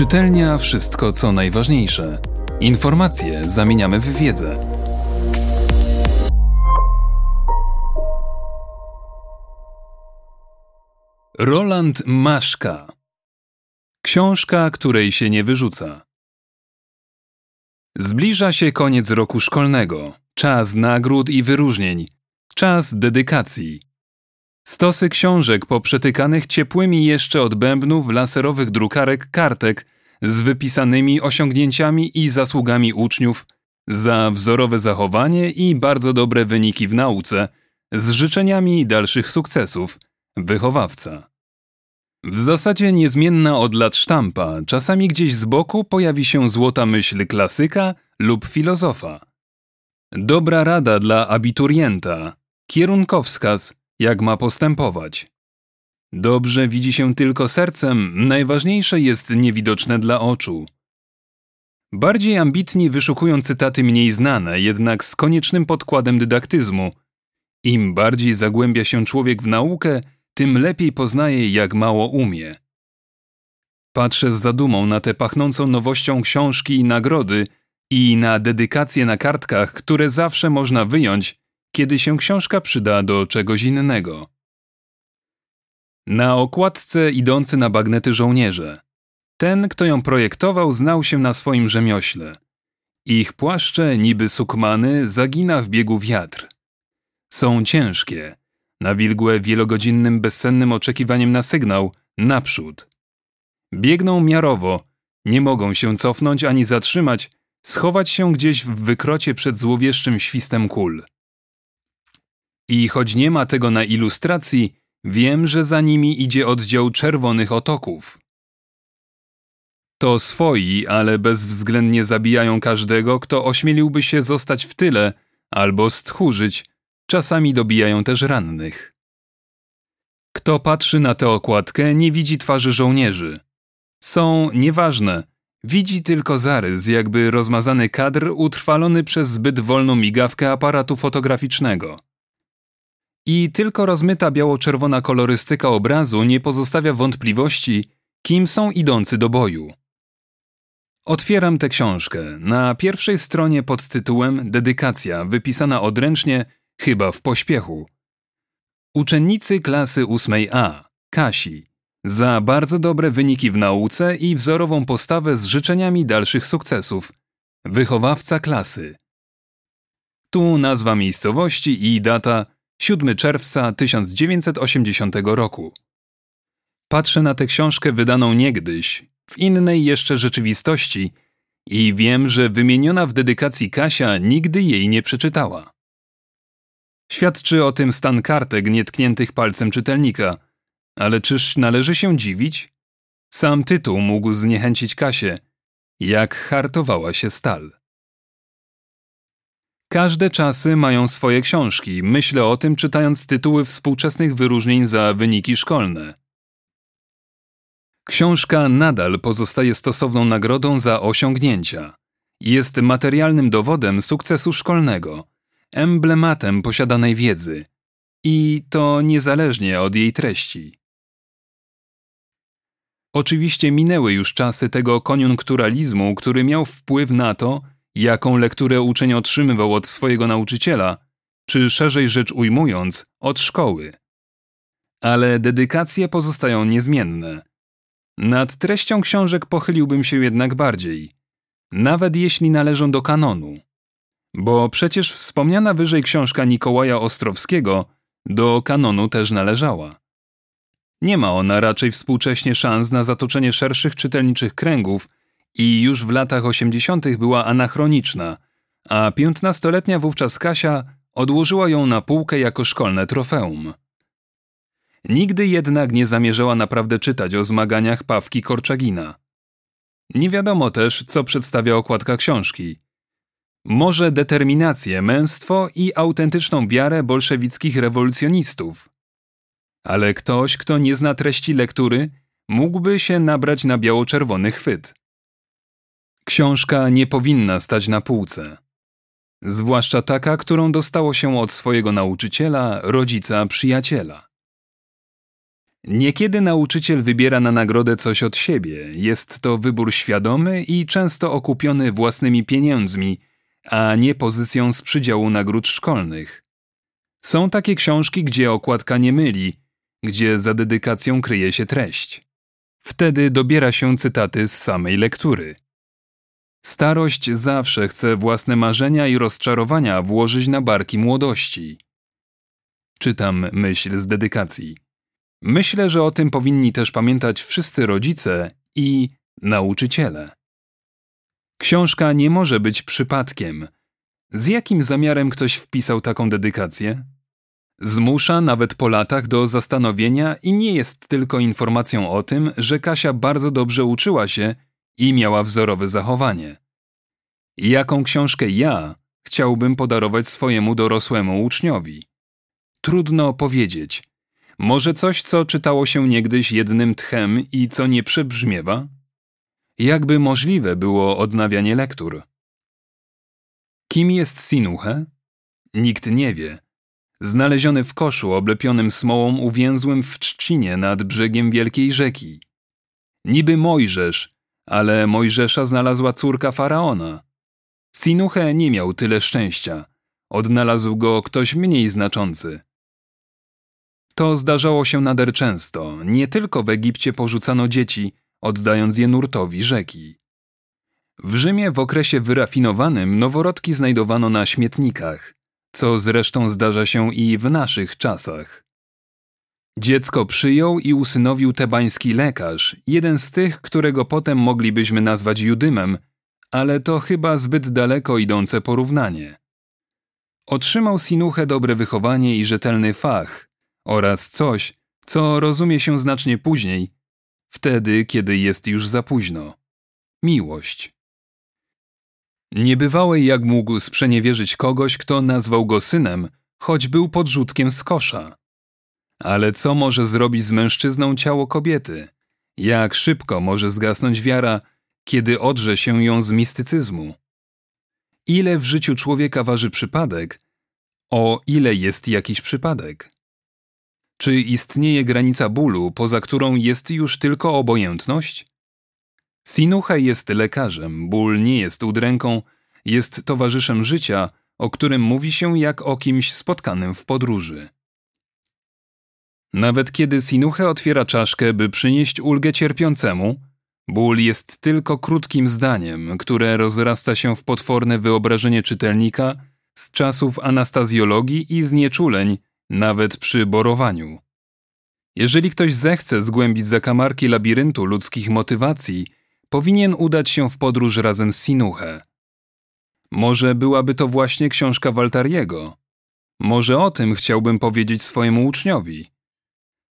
Czytelnia wszystko co najważniejsze. Informacje zamieniamy w wiedzę. Roland Maszka Książka, której się nie wyrzuca. Zbliża się koniec roku szkolnego, czas nagród i wyróżnień, czas dedykacji. Stosy książek poprzetykanych ciepłymi jeszcze od bębnów laserowych drukarek kartek z wypisanymi osiągnięciami i zasługami uczniów za wzorowe zachowanie i bardzo dobre wyniki w nauce, z życzeniami dalszych sukcesów. Wychowawca. W zasadzie niezmienna od lat sztampa, czasami gdzieś z boku pojawi się złota myśl klasyka lub filozofa. Dobra rada dla abiturienta, kierunkowskaz, jak ma postępować. Dobrze widzi się tylko sercem, najważniejsze jest niewidoczne dla oczu. Bardziej ambitni wyszukują cytaty mniej znane, jednak z koniecznym podkładem dydaktyzmu. Im bardziej zagłębia się człowiek w naukę, tym lepiej poznaje, jak mało umie. Patrzę z zadumą na tę pachnącą nowością książki i nagrody i na dedykacje na kartkach, które zawsze można wyjąć, kiedy się książka przyda do czegoś innego. Na okładce idący na bagnety żołnierze. Ten, kto ją projektował, znał się na swoim rzemiośle. Ich płaszcze, niby sukmany, zagina w biegu wiatr. Są ciężkie, nawilgłe wielogodzinnym bezsennym oczekiwaniem na sygnał naprzód. Biegną miarowo, nie mogą się cofnąć ani zatrzymać, schować się gdzieś w wykrocie przed złowieszczym świstem kul. I choć nie ma tego na ilustracji, wiem, że za nimi idzie oddział czerwonych otoków. To swoi, ale bezwzględnie zabijają każdego, kto ośmieliłby się zostać w tyle albo stchórzyć, czasami dobijają też rannych. Kto patrzy na tę okładkę, nie widzi twarzy żołnierzy. Są nieważne, widzi tylko zarys, jakby rozmazany kadr utrwalony przez zbyt wolną migawkę aparatu fotograficznego. I tylko rozmyta biało-czerwona kolorystyka obrazu nie pozostawia wątpliwości, kim są idący do boju. Otwieram tę książkę. Na pierwszej stronie pod tytułem Dedykacja, wypisana odręcznie, chyba w pośpiechu. Uczennicy klasy 8A, Kasi, za bardzo dobre wyniki w nauce i wzorową postawę z życzeniami dalszych sukcesów. Wychowawca klasy. Tu nazwa miejscowości i data 7 czerwca 1980 roku. Patrzę na tę książkę wydaną niegdyś, w innej jeszcze rzeczywistości i wiem, że wymieniona w dedykacji Kasia nigdy jej nie przeczytała. Świadczy o tym stan kartek nietkniętych palcem czytelnika. Ale czyż należy się dziwić? Sam tytuł mógł zniechęcić Kasię. Jak hartowała się stal. Każde czasy mają swoje książki. Myślę o tym czytając tytuły współczesnych wyróżnień za wyniki szkolne. Książka nadal pozostaje stosowną nagrodą za osiągnięcia. Jest materialnym dowodem sukcesu szkolnego, emblematem posiadanej wiedzy. I to niezależnie od jej treści. Oczywiście minęły już czasy tego koniunkturalizmu, który miał wpływ na to, jaką lekturę uczeń otrzymywał od swojego nauczyciela, czy szerzej rzecz ujmując, od szkoły. Ale dedykacje pozostają niezmienne. Nad treścią książek pochyliłbym się jednak bardziej, nawet jeśli należą do kanonu. Bo przecież wspomniana wyżej książka Nikołaja Ostrowskiego do kanonu też należała. Nie ma ona raczej współcześnie szans na zatoczenie szerszych czytelniczych kręgów i już w latach osiemdziesiątych była anachroniczna, a piętnastoletnia wówczas Kasia odłożyła ją na półkę jako szkolne trofeum. Nigdy jednak nie zamierzała naprawdę czytać o zmaganiach Pawki Korczagina. Nie wiadomo też, co przedstawia okładka książki. Może determinację, męstwo i autentyczną wiarę bolszewickich rewolucjonistów. Ale ktoś, kto nie zna treści lektury, mógłby się nabrać na biało-czerwony chwyt. Książka nie powinna stać na półce. Zwłaszcza taka, którą dostało się od swojego nauczyciela, rodzica, przyjaciela. Niekiedy nauczyciel wybiera na nagrodę coś od siebie. Jest to wybór świadomy i często okupiony własnymi pieniędzmi, a nie pozycją z przydziału nagród szkolnych. Są takie książki, gdzie okładka nie myli, gdzie za dedykacją kryje się treść. Wtedy dobiera się cytaty z samej lektury. Starość zawsze chce własne marzenia i rozczarowania włożyć na barki młodości. Czytam myśl z dedykacji. Myślę, że o tym powinni też pamiętać wszyscy rodzice i nauczyciele. Książka nie może być przypadkiem. Z jakim zamiarem ktoś wpisał taką dedykację? Zmusza nawet po latach do zastanowienia i nie jest tylko informacją o tym, że Kasia bardzo dobrze uczyła się i miała wzorowe zachowanie. Jaką książkę ja chciałbym podarować swojemu dorosłemu uczniowi? Trudno powiedzieć. Może coś, co czytało się niegdyś jednym tchem i co nie przebrzmiewa? Jakby możliwe było odnawianie lektur? Kim jest Sinuhe? Nikt nie wie. Znaleziony w koszu oblepionym smołą uwięzłym w trzcinie nad brzegiem wielkiej rzeki. Niby Mojżesz, ale Mojżesza znalazła córka faraona. Sinuhe nie miał tyle szczęścia. Odnalazł go ktoś mniej znaczący. To zdarzało się nader często. Nie tylko w Egipcie porzucano dzieci, oddając je nurtowi rzeki. W Rzymie w okresie wyrafinowanym noworodki znajdowano na śmietnikach, co zresztą zdarza się i w naszych czasach. Dziecko przyjął i usynowił tebański lekarz, jeden z tych, którego potem moglibyśmy nazwać Judymem, ale to chyba zbyt daleko idące porównanie. Otrzymał Sinuchę dobre wychowanie i rzetelny fach oraz coś, co rozumie się znacznie później, wtedy, kiedy jest już za późno. Miłość. Niebywałej jak mógł sprzeniewierzyć kogoś, kto nazwał go synem, choć był podrzutkiem z kosza. Ale co może zrobić z mężczyzną ciało kobiety? Jak szybko może zgasnąć wiara, kiedy odrze się ją z mistycyzmu? Ile w życiu człowieka waży przypadek, o ile jest jakiś przypadek? Czy istnieje granica bólu, poza którą jest już tylko obojętność? Sinucha jest lekarzem, ból nie jest udręką, jest towarzyszem życia, o którym mówi się jak o kimś spotkanym w podróży. Nawet kiedy Sinuche otwiera czaszkę, by przynieść ulgę cierpiącemu, ból jest tylko krótkim zdaniem, które rozrasta się w potworne wyobrażenie czytelnika z czasów anastazjologii i znieczuleń, nawet przy borowaniu. Jeżeli ktoś zechce zgłębić zakamarki labiryntu ludzkich motywacji, powinien udać się w podróż razem z Sinuche. Może byłaby to właśnie książka Waltariego. Może o tym chciałbym powiedzieć swojemu uczniowi.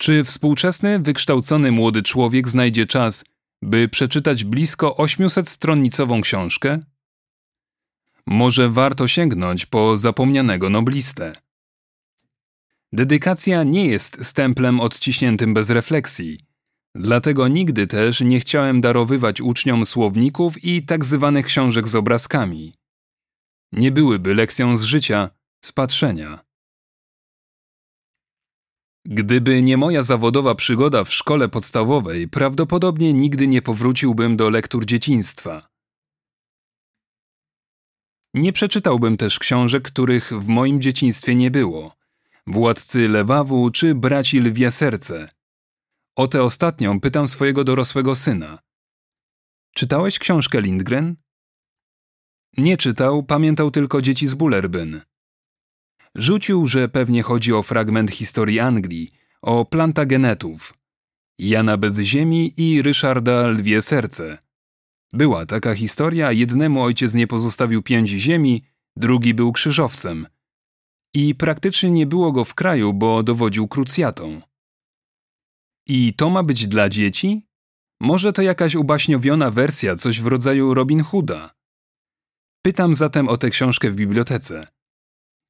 Czy współczesny, wykształcony młody człowiek znajdzie czas, by przeczytać blisko 800-stronnicową książkę? Może warto sięgnąć po zapomnianego noblistę. Dedykacja nie jest stemplem odciśniętym bez refleksji. Dlatego nigdy też nie chciałem darowywać uczniom słowników i tak zwanych książek z obrazkami. Nie byłyby lekcją z życia, z patrzenia. Gdyby nie moja zawodowa przygoda w szkole podstawowej, prawdopodobnie nigdy nie powróciłbym do lektur dzieciństwa. Nie przeczytałbym też książek, których w moim dzieciństwie nie było. Władcy Lewawu czy Braci Lwie Serce. O tę ostatnią pytam swojego dorosłego syna. Czytałeś książkę Lindgren? Nie czytał, pamiętał tylko dzieci z Bullerbyn. Rzucił, że pewnie chodzi o fragment historii Anglii, o plantagenetów. Jana bez ziemi i Ryszarda Lwie Serce. Była taka historia, jednemu ojciec nie pozostawił pięć ziemi, drugi był krzyżowcem – i praktycznie nie było go w kraju, bo dowodził krucjatą. I to ma być dla dzieci? Może to jakaś ubaśniowiona wersja, coś w rodzaju Robin Hooda? Pytam zatem o tę książkę w bibliotece.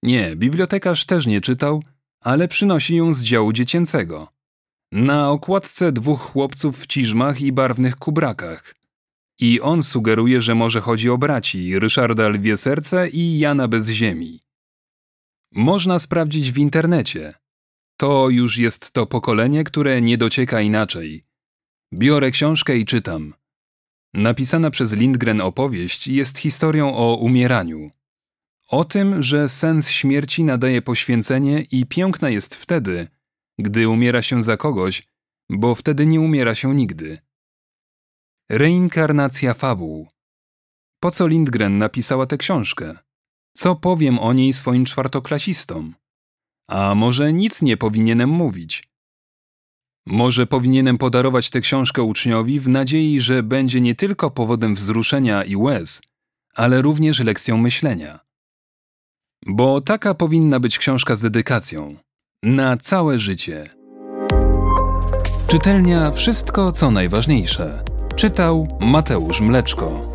Nie, bibliotekarz też nie czytał, ale przynosi ją z działu dziecięcego. Na okładce dwóch chłopców w ciżmach i barwnych kubrakach. I on sugeruje, że może chodzi o braci Ryszarda Lwie Serce i Jana Bez Ziemi. Można sprawdzić w internecie. To już jest to pokolenie, które nie docieka inaczej. Biorę książkę i czytam. Napisana przez Lindgren opowieść jest historią o umieraniu. O tym, że sens śmierci nadaje poświęcenie i piękna jest wtedy, gdy umiera się za kogoś, bo wtedy nie umiera się nigdy. Reinkarnacja fabuł. Po co Lindgren napisała tę książkę? Co powiem o niej swoim czwartoklasistom? A może nic nie powinienem mówić? Może powinienem podarować tę książkę uczniowi w nadziei, że będzie nie tylko powodem wzruszenia i łez, ale również lekcją myślenia. Bo taka powinna być książka z dedykacją. Na całe życie. Czytelnia Wszystko co najważniejsze. Czytał Mateusz Mleczko.